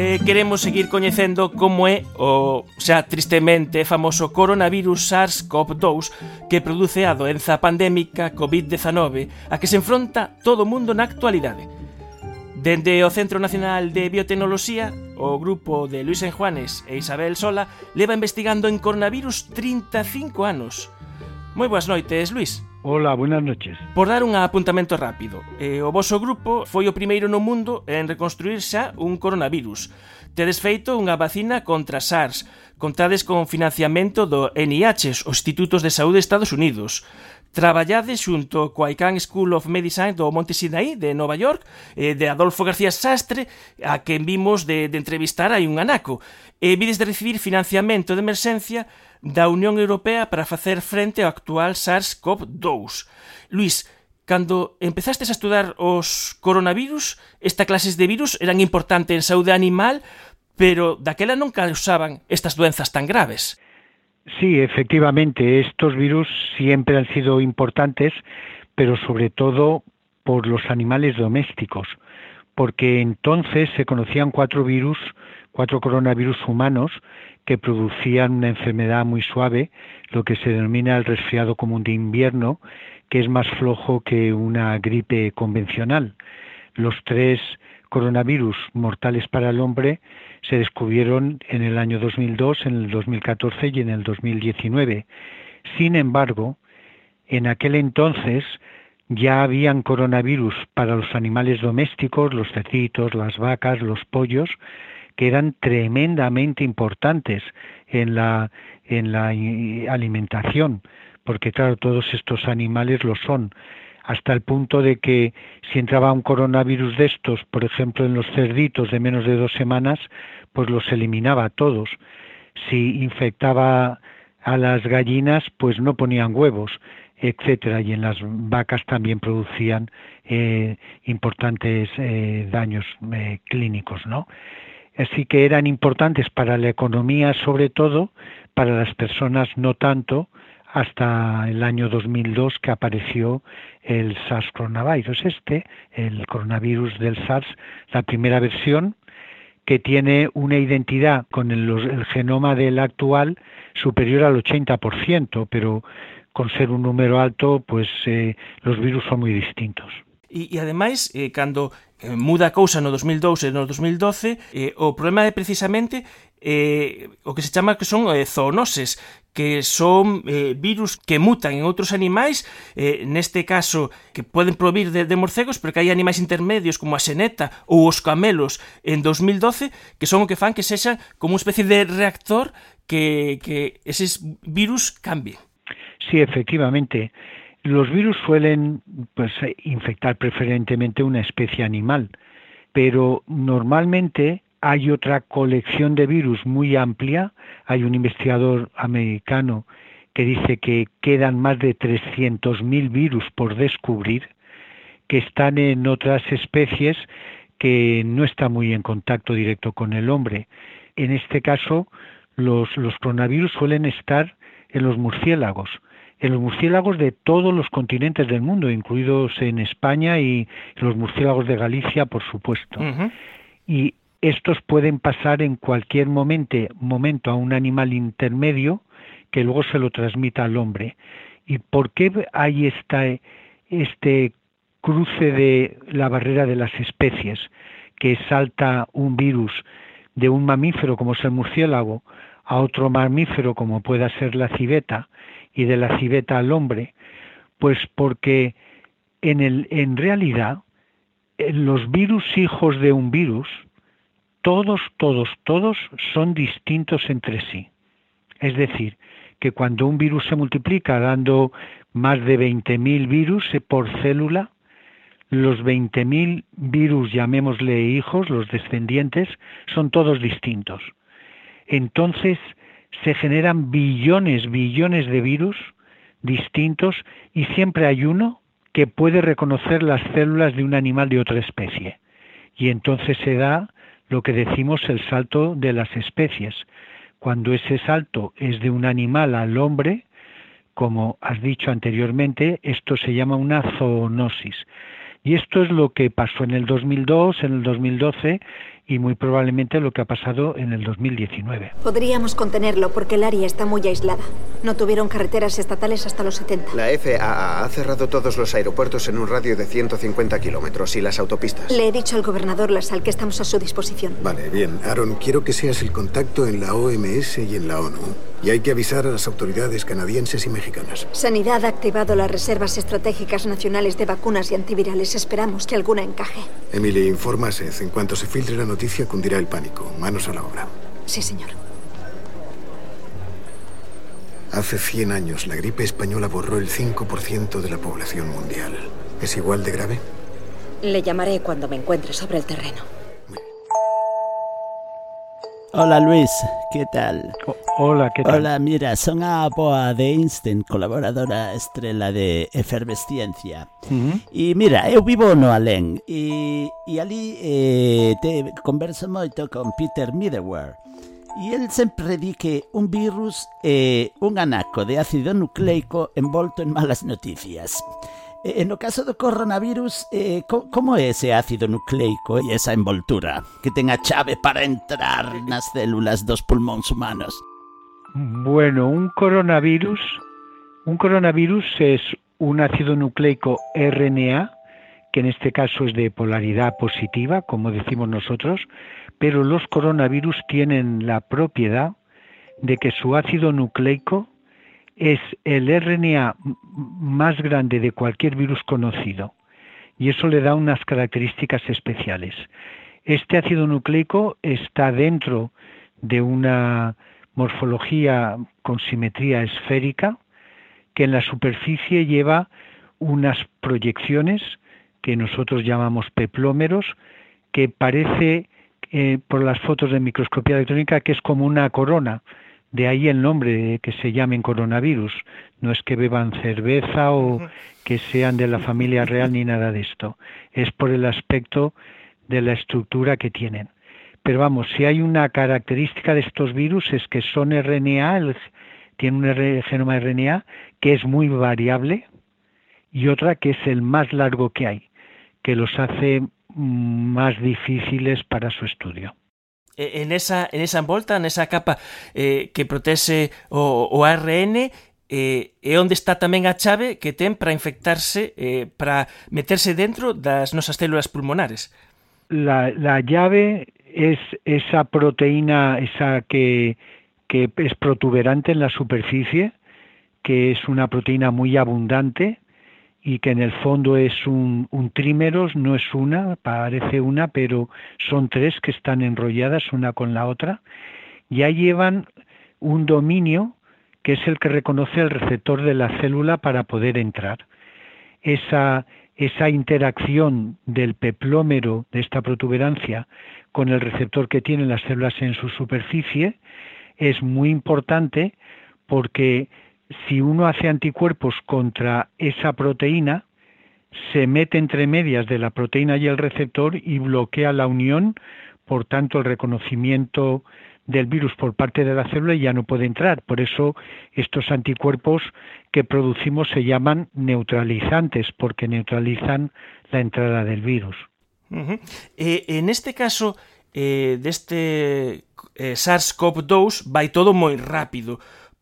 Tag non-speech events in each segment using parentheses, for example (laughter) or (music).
eh, queremos seguir coñecendo como é o xa tristemente famoso coronavirus SARS-CoV-2 que produce a doenza pandémica COVID-19 a que se enfronta todo o mundo na actualidade. Dende o Centro Nacional de Biotecnoloxía, o grupo de Luis Enjuanes e Isabel Sola leva investigando en coronavirus 35 anos, Moi boas noites, Luis. Ola, buenas noches. Por dar un apuntamento rápido, eh, o voso grupo foi o primeiro no mundo en reconstruir xa un coronavirus. Tedes feito unha vacina contra SARS, contades con financiamento do NIH, os Institutos de Saúde de Estados Unidos traballade xunto coa Icahn School of Medicine do Monte Sinaí de Nova York, eh, de Adolfo García Sastre, a quen vimos de, de entrevistar hai un anaco, e vides de recibir financiamento de emerxencia da Unión Europea para facer frente ao actual SARS-CoV-2. Luis, cando empezastes a estudar os coronavirus, esta clases de virus eran importantes en saúde animal, pero daquela non causaban estas doenzas tan graves. Sí, efectivamente, estos virus siempre han sido importantes, pero sobre todo por los animales domésticos, porque entonces se conocían cuatro virus, cuatro coronavirus humanos, que producían una enfermedad muy suave, lo que se denomina el resfriado común de invierno, que es más flojo que una gripe convencional. Los tres coronavirus mortales para el hombre se descubrieron en el año 2002, en el 2014 y en el 2019. Sin embargo, en aquel entonces ya habían coronavirus para los animales domésticos, los cerditos, las vacas, los pollos, que eran tremendamente importantes en la, en la alimentación, porque claro, todos estos animales lo son, hasta el punto de que si entraba un coronavirus de estos, por ejemplo, en los cerditos de menos de dos semanas, pues los eliminaba a todos. Si infectaba a las gallinas, pues no ponían huevos, etcétera, y en las vacas también producían eh, importantes eh, daños eh, clínicos, ¿no? así que eran importantes para la economía sobre todo, para las personas no tanto, hasta el año 2002 que apareció el SARS coronavirus, este, el coronavirus del SARS, la primera versión que tiene una identidad con el, genoma del actual superior al 80%, pero con ser un número alto, pues eh, los virus son muy distintos. E, e ademais, eh, cando eh, muda a cousa no 2012 e no 2012, eh, o problema é precisamente eh, o que se chama que son eh, zoonoses, que son eh, virus que mutan en outros animais, eh, neste caso que poden provir de, de morcegos, pero que hai animais intermedios como a xeneta ou os camelos en 2012 que son o que fan que sexan como unha especie de reactor que, que eses virus cambien. Sí, efectivamente. Los virus suelen pues, infectar preferentemente una especie animal, pero normalmente hay otra colección de virus muy amplia. Hay un investigador americano que dice que quedan más de 300.000 virus por descubrir que están en otras especies que no están muy en contacto directo con el hombre. En este caso, los, los coronavirus suelen estar en los murciélagos en los murciélagos de todos los continentes del mundo, incluidos en España y los murciélagos de Galicia, por supuesto. Y estos pueden pasar en cualquier momento, a un animal intermedio que luego se lo transmita al hombre. ¿Y por qué hay esta, este cruce de la barrera de las especies que salta un virus de un mamífero como es el murciélago a otro mamífero como pueda ser la civeta y de la civeta al hombre? Pues porque en, el, en realidad los virus hijos de un virus, todos, todos, todos son distintos entre sí. Es decir, que cuando un virus se multiplica dando más de 20.000 virus por célula, los 20.000 virus, llamémosle hijos, los descendientes, son todos distintos. Entonces, se generan billones, billones de virus distintos y siempre hay uno que puede reconocer las células de un animal de otra especie. Y entonces se da lo que decimos el salto de las especies. Cuando ese salto es de un animal al hombre, como has dicho anteriormente, esto se llama una zoonosis. Y esto es lo que pasó en el 2002, en el 2012 y muy probablemente lo que ha pasado en el 2019. Podríamos contenerlo porque el área está muy aislada. No tuvieron carreteras estatales hasta los 70. La FAA ha cerrado todos los aeropuertos en un radio de 150 kilómetros y las autopistas. Le he dicho al gobernador Lasal que estamos a su disposición. Vale, bien. Aaron, quiero que seas el contacto en la OMS y en la ONU. Y hay que avisar a las autoridades canadienses y mexicanas. Sanidad ha activado las reservas estratégicas nacionales de vacunas y antivirales. Esperamos que alguna encaje. Emily, informa a Seth. En cuanto se filtre la noticia, cundirá el pánico. Manos a la obra. Sí, señor. Hace 100 años, la gripe española borró el 5% de la población mundial. ¿Es igual de grave? Le llamaré cuando me encuentre sobre el terreno. Hola Luis, ¿qué tal? hola, ¿qué tal? Hola, mira, son a Boa de Einstein, colaboradora estrela de Efervesciencia. Uh -huh. E mira, eu vivo no Alén e, e ali eh, te converso moito con Peter Middleware. E el sempre di que un virus é un anaco de ácido nucleico envolto en malas noticias. En no caso do coronavirus, eh, como é ese ácido nucleico e esa envoltura que ten a para entrar nas células dos pulmóns humanos? Bueno, un coronavirus, un coronavirus es un ácido nucleico RNA, que en este caso es de polaridad positiva, como decimos nosotros, pero los coronavirus tienen la propiedad de que su ácido nucleico es el RNA más grande de cualquier virus conocido y eso le da unas características especiales. Este ácido nucleico está dentro de una morfología con simetría esférica que en la superficie lleva unas proyecciones que nosotros llamamos peplómeros que parece eh, por las fotos de microscopía electrónica que es como una corona de ahí el nombre que se llamen coronavirus. No es que beban cerveza o que sean de la familia real ni nada de esto. Es por el aspecto de la estructura que tienen. Pero vamos, si hay una característica de estos virus es que son RNA, el, tienen un genoma RNA que es muy variable y otra que es el más largo que hay, que los hace más difíciles para su estudio. en esa, en esa envolta, nesa capa eh, que protexe o, o ARN, eh, é onde está tamén a chave que ten para infectarse, eh, para meterse dentro das nosas células pulmonares. La, la llave es esa proteína, esa que, que es protuberante en la superficie, que es una proteína muy abundante, y que en el fondo es un, un trímeros, no es una, parece una, pero son tres que están enrolladas una con la otra, ya llevan un dominio que es el que reconoce el receptor de la célula para poder entrar. Esa, esa interacción del peplómero de esta protuberancia con el receptor que tienen las células en su superficie es muy importante porque si uno hace anticuerpos contra esa proteína, se mete entre medias de la proteína y el receptor y bloquea la unión, por tanto el reconocimiento del virus por parte de la célula ya no puede entrar. Por eso estos anticuerpos que producimos se llaman neutralizantes, porque neutralizan la entrada del virus. Eh, en este caso, eh, deste eh, SARS-CoV-2 vai todo moi rápido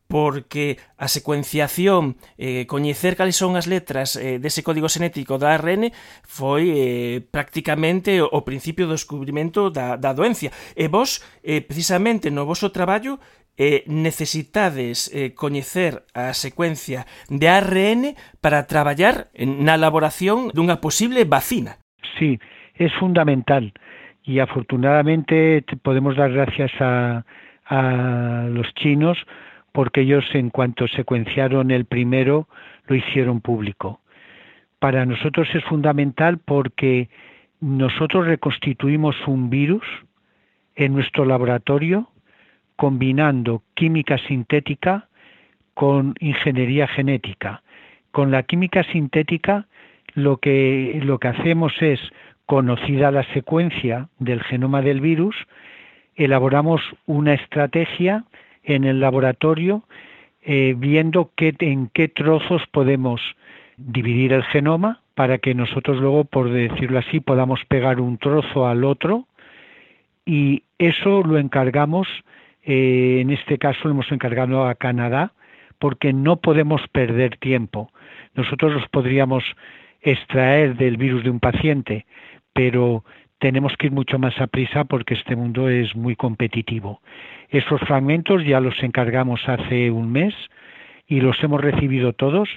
porque a secuenciación, eh, coñecer cales son as letras eh, dese código xenético da ARN foi eh, prácticamente o principio do descubrimento da, da doencia. E vos, eh, precisamente no vosso traballo, eh, necesitades eh, coñecer a secuencia de ARN para traballar na elaboración dunha posible vacina. Sí, es fundamental y afortunadamente podemos dar gracias a, a los chinos porque ellos en cuanto secuenciaron el primero lo hicieron público. Para nosotros es fundamental porque nosotros reconstituimos un virus en nuestro laboratorio combinando química sintética con ingeniería genética. Con la química sintética lo que, lo que hacemos es, conocida la secuencia del genoma del virus, elaboramos una estrategia en el laboratorio eh, viendo qué, en qué trozos podemos dividir el genoma para que nosotros luego, por decirlo así, podamos pegar un trozo al otro Y eso lo encargamos, eh, en este caso lo hemos encargado a Canadá, porque no podemos perder tiempo. Nosotros los podríamos extraer del virus de un paciente, pero tenemos que ir mucho más a prisa porque este mundo es muy competitivo. Esos fragmentos ya los encargamos hace un mes y los hemos recibido todos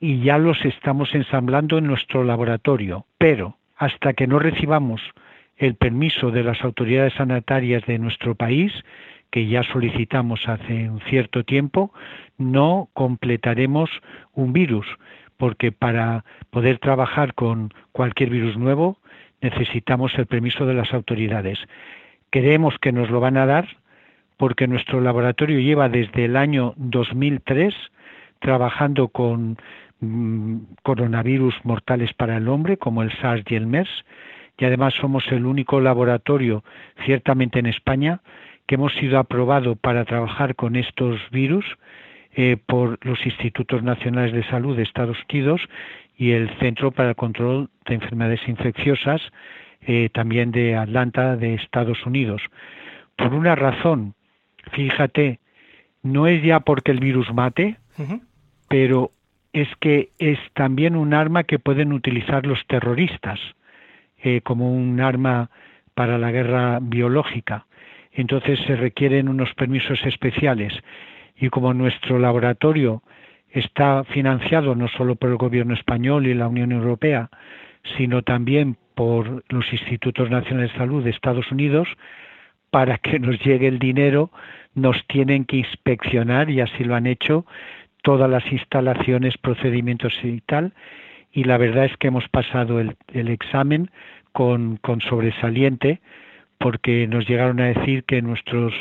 y ya los estamos ensamblando en nuestro laboratorio. Pero hasta que no recibamos el permiso de las autoridades sanitarias de nuestro país, que ya solicitamos hace un cierto tiempo, no completaremos un virus, porque para poder trabajar con cualquier virus nuevo necesitamos el permiso de las autoridades. Creemos que nos lo van a dar porque nuestro laboratorio lleva desde el año 2003 trabajando con mm, coronavirus mortales para el hombre, como el SARS y el MERS, y además somos el único laboratorio, ciertamente en España, que hemos sido aprobado para trabajar con estos virus eh, por los Institutos Nacionales de Salud de Estados Unidos y el Centro para el Control de Enfermedades Infecciosas, eh, también de Atlanta, de Estados Unidos. Por una razón, fíjate, no es ya porque el virus mate, pero es que es también un arma que pueden utilizar los terroristas eh, como un arma para la guerra biológica. Entonces se requieren unos permisos especiales y como nuestro laboratorio está financiado no solo por el gobierno español y la Unión Europea, sino también por los institutos nacionales de salud de Estados Unidos, para que nos llegue el dinero nos tienen que inspeccionar, y así lo han hecho, todas las instalaciones, procedimientos y tal, y la verdad es que hemos pasado el, examen con, con sobresaliente, porque nos llegaron a decir que nuestros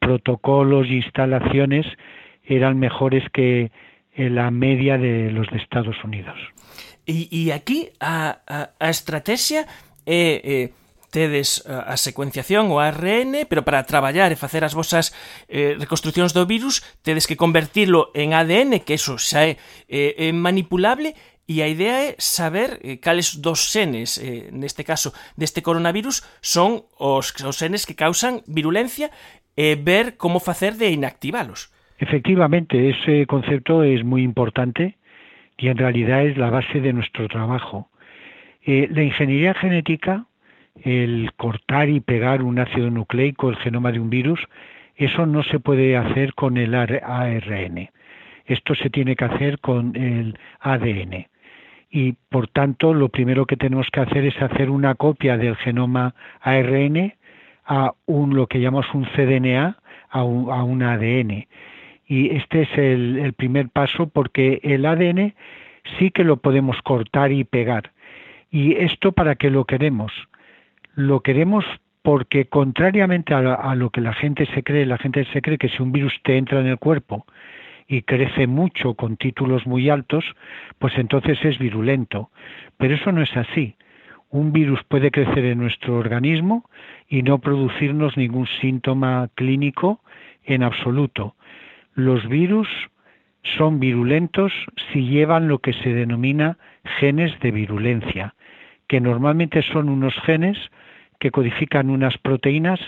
protocolos e instalaciones eran mejores que Eh, la media de los de Estados Unidos. E, e aquí a, a, a estrategia é eh, tedes a secuenciación o ARN, pero para traballar e facer as vosas eh, reconstruccións do virus, tedes que convertirlo en ADN, que eso xa é, eh, é manipulable, E a idea é saber eh, cales dos xenes, eh, neste caso, deste coronavirus, son os, os xenes que causan virulencia e eh, ver como facer de inactivalos. Efectivamente, ese concepto es muy importante y en realidad es la base de nuestro trabajo. Eh, la ingeniería genética, el cortar y pegar un ácido nucleico, el genoma de un virus, eso no se puede hacer con el ARN. Esto se tiene que hacer con el ADN. Y por tanto, lo primero que tenemos que hacer es hacer una copia del genoma ARN a un lo que llamamos un cDNA a un, a un ADN y este es el, primer paso porque el ADN sí que lo podemos cortar y pegar. ¿Y esto para qué lo queremos? Lo queremos porque contrariamente a, lo que la gente se cree, la gente se cree que si un virus te entra en el cuerpo y crece mucho con títulos muy altos, pues entonces es virulento. Pero eso no es así. Un virus puede crecer en nuestro organismo y no producirnos ningún síntoma clínico en absoluto. Los virus son virulentos si llevan lo que se denomina genes de virulencia, que normalmente son unos genes que codifican unas proteínas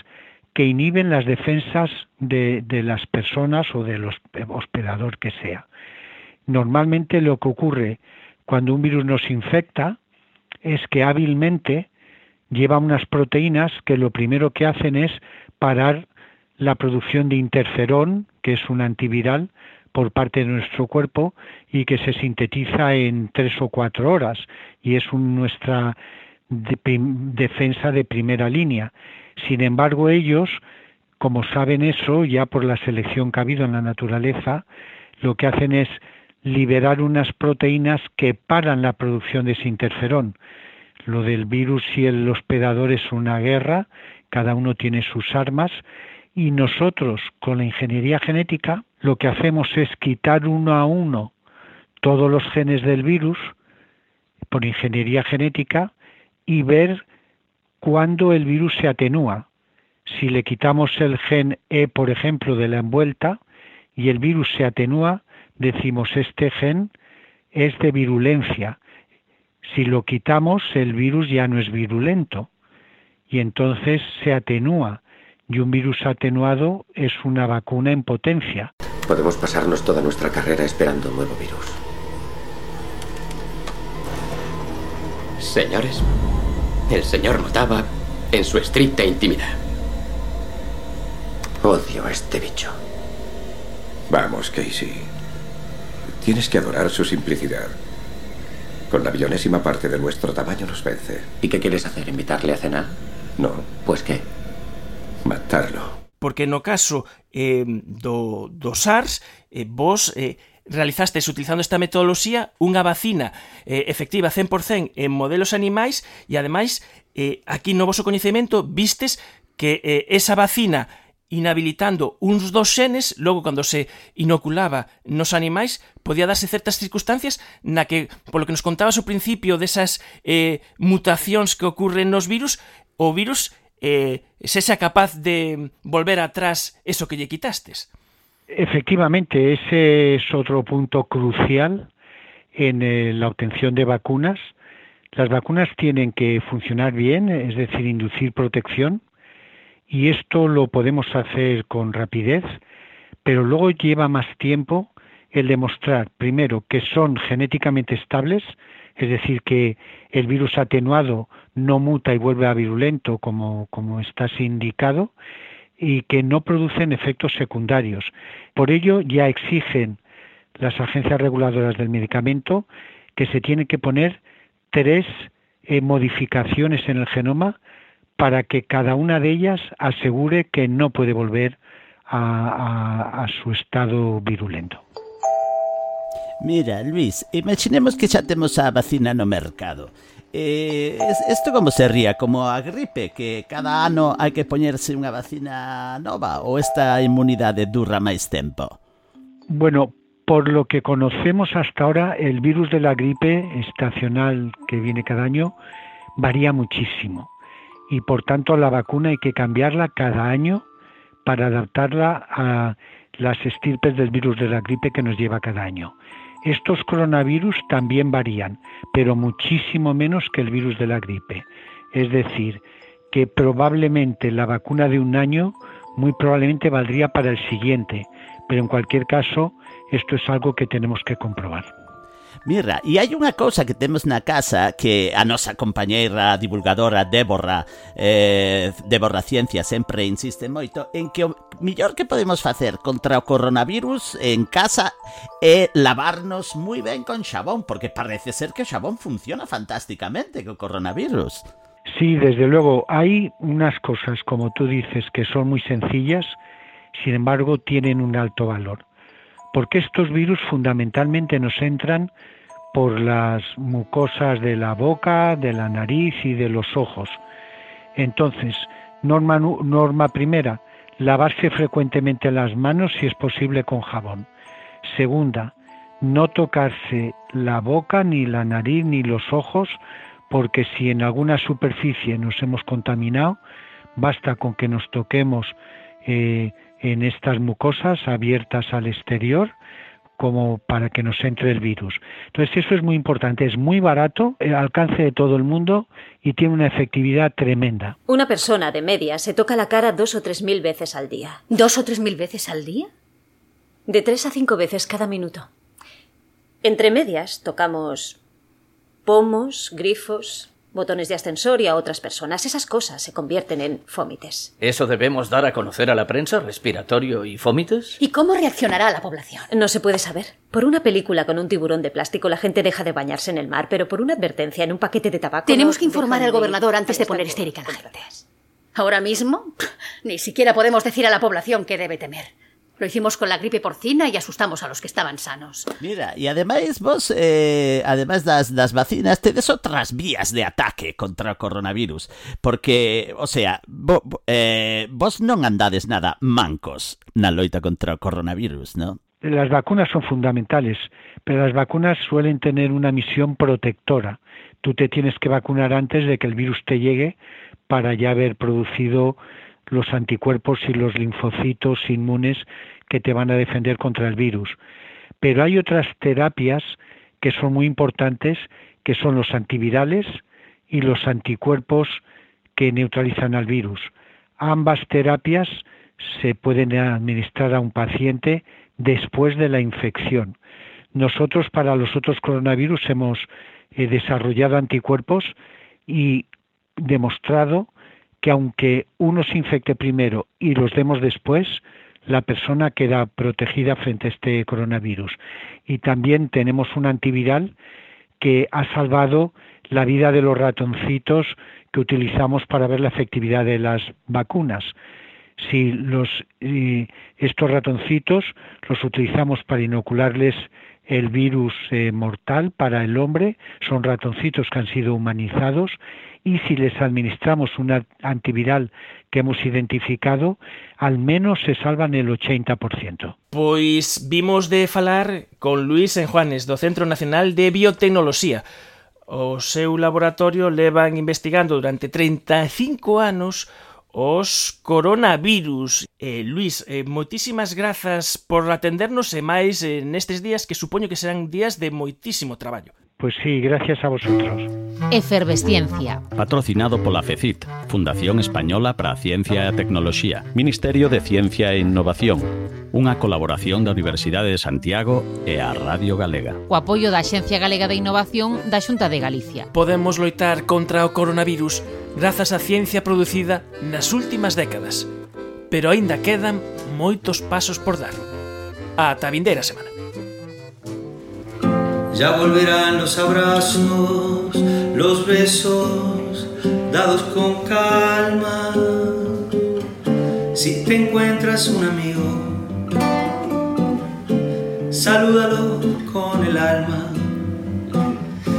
que inhiben las defensas de, las personas o del hospedador que sea. Normalmente lo que ocurre cuando un virus nos infecta es que hábilmente lleva unas proteínas que lo primero que hacen es parar la producción de interferón, que es un antiviral, por parte de nuestro cuerpo y que se sintetiza en tres o cuatro horas y es nuestra defensa de primera línea. Sin embargo, ellos, como saben eso, ya por la selección que ha habido en la naturaleza, lo que hacen es liberar unas proteínas que paran la producción de ese interferón. Lo del virus y el hospedador es una guerra, cada uno tiene sus armas y nosotros con la ingeniería genética lo que hacemos es quitar uno a uno todos los genes del virus por ingeniería genética y ver cuándo el virus se atenúa. Si le quitamos el gen E, por ejemplo, de la envuelta y el virus se atenúa, decimos este gen es de virulencia. Si lo quitamos, el virus ya no es virulento. y entonces se atenúa. Y un virus atenuado es una vacuna en potencia. Podemos pasarnos toda nuestra carrera esperando un nuevo virus. Señores, el señor notaba en su estricta intimidad. Odio a este bicho. Vamos, Casey. Tienes que adorar su simplicidad. Con la millonésima parte de nuestro tamaño nos vence. ¿Y qué quieres hacer? ¿Invitarle a cenar? No. Pues qué? matarlo. Porque no caso eh, do, do SARS, eh, vos eh, realizastes utilizando esta metodoloxía unha vacina eh, efectiva 100% en modelos animais e ademais eh, aquí no vosso coñecemento vistes que eh, esa vacina inhabilitando uns dos xenes, logo cando se inoculaba nos animais, podía darse certas circunstancias na que, polo que nos contabas ao principio desas eh, mutacións que ocurren nos virus, o virus eh, sexa capaz de volver atrás eso que lle quitastes. Efectivamente, ese es otro punto crucial en eh, la obtención de vacunas. Las vacunas tienen que funcionar bien, es decir, inducir protección, y esto lo podemos hacer con rapidez, pero luego lleva más tiempo el demostrar, primero, que son genéticamente estables, es decir, que el virus atenuado no muta y vuelve a virulento como, como está indicado, y que no producen efectos secundarios. Por ello ya exigen las agencias reguladoras del medicamento que se tienen que poner tres eh, modificaciones en el genoma para que cada una de ellas asegure que no puede volver a, su estado virulento. Mira, Luis, imaginemos que xa temos a vacina no mercado. Eh, ¿Esto como sería? ¿Como a gripe? ¿Que cada ano hai que poñerse unha vacina nova? ¿O esta inmunidade dura máis tempo? Bueno, por lo que conocemos hasta ahora, el virus de la gripe estacional que viene cada año varía muchísimo. Y por tanto la vacuna hay que cambiarla cada año para adaptarla a las estirpes del virus de la gripe que nos lleva cada año. Estos coronavirus también varían, pero muchísimo menos que el virus de la gripe. Es decir, que probablemente la vacuna de un año muy probablemente valdría para el siguiente, pero en cualquier caso esto es algo que tenemos que comprobar. Mirra, e hai unha cousa que temos na casa que a nosa compañeira divulgadora Débora eh, Débora Ciencia sempre insiste moito en que o millor que podemos facer contra o coronavirus en casa é lavarnos moi ben con xabón, porque parece ser que o xabón funciona fantásticamente co coronavirus. Sí, desde luego, hay unas cosas, como tú dices, que son muy sencillas, sin embargo, tienen un alto valor. Porque estos virus fundamentalmente nos entran por las mucosas de la boca, de la nariz y de los ojos. Entonces, norma, norma primera, lavarse frecuentemente las manos si es posible con jabón. Segunda, no tocarse la boca, ni la nariz, ni los ojos, porque si en alguna superficie nos hemos contaminado, basta con que nos toquemos eh, en estas mucosas abiertas al exterior como para que nos entre el virus. Entonces eso es muy importante, es muy barato, el alcance de todo el mundo y tiene una efectividad tremenda. Una persona de media se toca la cara dos o tres mil veces al día. ¿Dos o tres mil veces al día? De tres a cinco veces cada minuto. Entre medias tocamos pomos, grifos, botones de ascensor y a otras personas. Esas cosas se convierten en fómites. ¿Eso debemos dar a conocer a la prensa? ¿Respiratorio y fómites? ¿Y cómo reaccionará la población? No se puede saber. Por una película con un tiburón de plástico la gente deja de bañarse en el mar, pero por una advertencia en un paquete de tabaco... Tenemos que informar al gobernador antes de poner histérica a la gente. Ahora mismo, (laughs) ni siquiera podemos decir a la población qué debe temer. Lo hicimos con la gripe porcina y asustamos a los que estaban sanos. Mira, y además vos, eh, además das, das vacinas, tedes otras vías de ataque contra o coronavirus. Porque, o sea, eh, vos non andades nada mancos na loita contra o coronavirus, ¿no? Las vacunas son fundamentales, pero las vacunas suelen tener una misión protectora. Tú te tienes que vacunar antes de que el virus te llegue para ya haber producido los anticuerpos y los linfocitos inmunes que te van a defender contra el virus. Pero hay otras terapias que son muy importantes, que son los antivirales y los anticuerpos que neutralizan al virus. Ambas terapias se pueden administrar a un paciente después de la infección. Nosotros para los otros coronavirus hemos eh, desarrollado anticuerpos y demostrado que aunque uno se infecte primero y los demos después, la persona queda protegida frente a este coronavirus. Y también tenemos un antiviral que ha salvado la vida de los ratoncitos que utilizamos para ver la efectividad de las vacunas. Si los, eh, estos ratoncitos los utilizamos para inocularles el virus eh, mortal para el hombre, son ratoncitos que han sido humanizados y si les administramos un antiviral que hemos identificado, al menos se salvan el 80%. Pois vimos de falar con Luis Enjuanes, do Centro Nacional de Biotecnoloxía. O seu laboratorio levan investigando durante 35 anos os coronavirus. Eh, Luis, eh, moitísimas grazas por atendernos e máis eh, nestes días que supoño que serán días de moitísimo traballo. Pues sí, gracias a vosotros. Efervesciencia. Patrocinado pola FECIT, Fundación Española para a Ciencia e a Tecnoloxía, Ministerio de Ciencia e Innovación, unha colaboración da Universidade de Santiago e a Radio Galega. O apoio da Axencia Galega de Innovación da Xunta de Galicia. Podemos loitar contra o coronavirus grazas á ciencia producida nas últimas décadas, pero aínda quedan moitos pasos por dar. Ata a vindeira semana. Ya volverán los abrazos, los besos, dados con calma. Si te encuentras un amigo, salúdalo con el alma.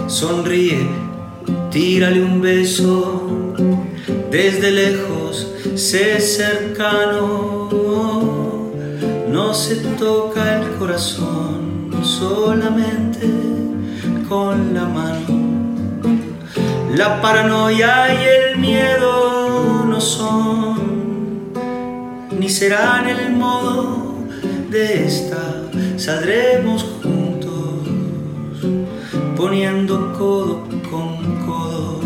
Sonríe, tírale un beso, desde lejos, sé cercano. No se toca el corazón solamente con la mano. La paranoia y el miedo no son, ni serán el modo de esta. Saldremos juntos, poniendo codo con codo.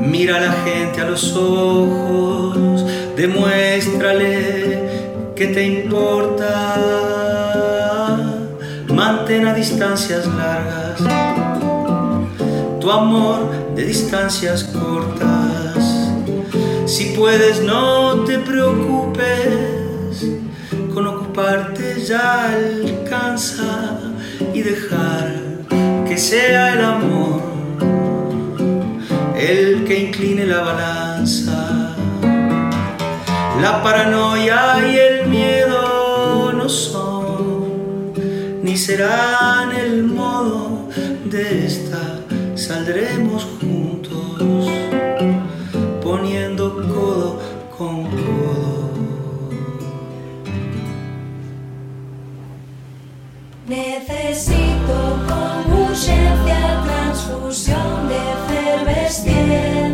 Mira a la gente a los ojos, demuéstrale que te importa a distancias largas tu amor de distancias cortas. Si puedes, no te preocupes, con ocuparte ya alcanza y dejar que sea el amor el que incline la balanza. La paranoia y el serán el modo de esta, saldremos juntos poniendo codo con codo. Necesito con urgencia transfusión de efervescencia.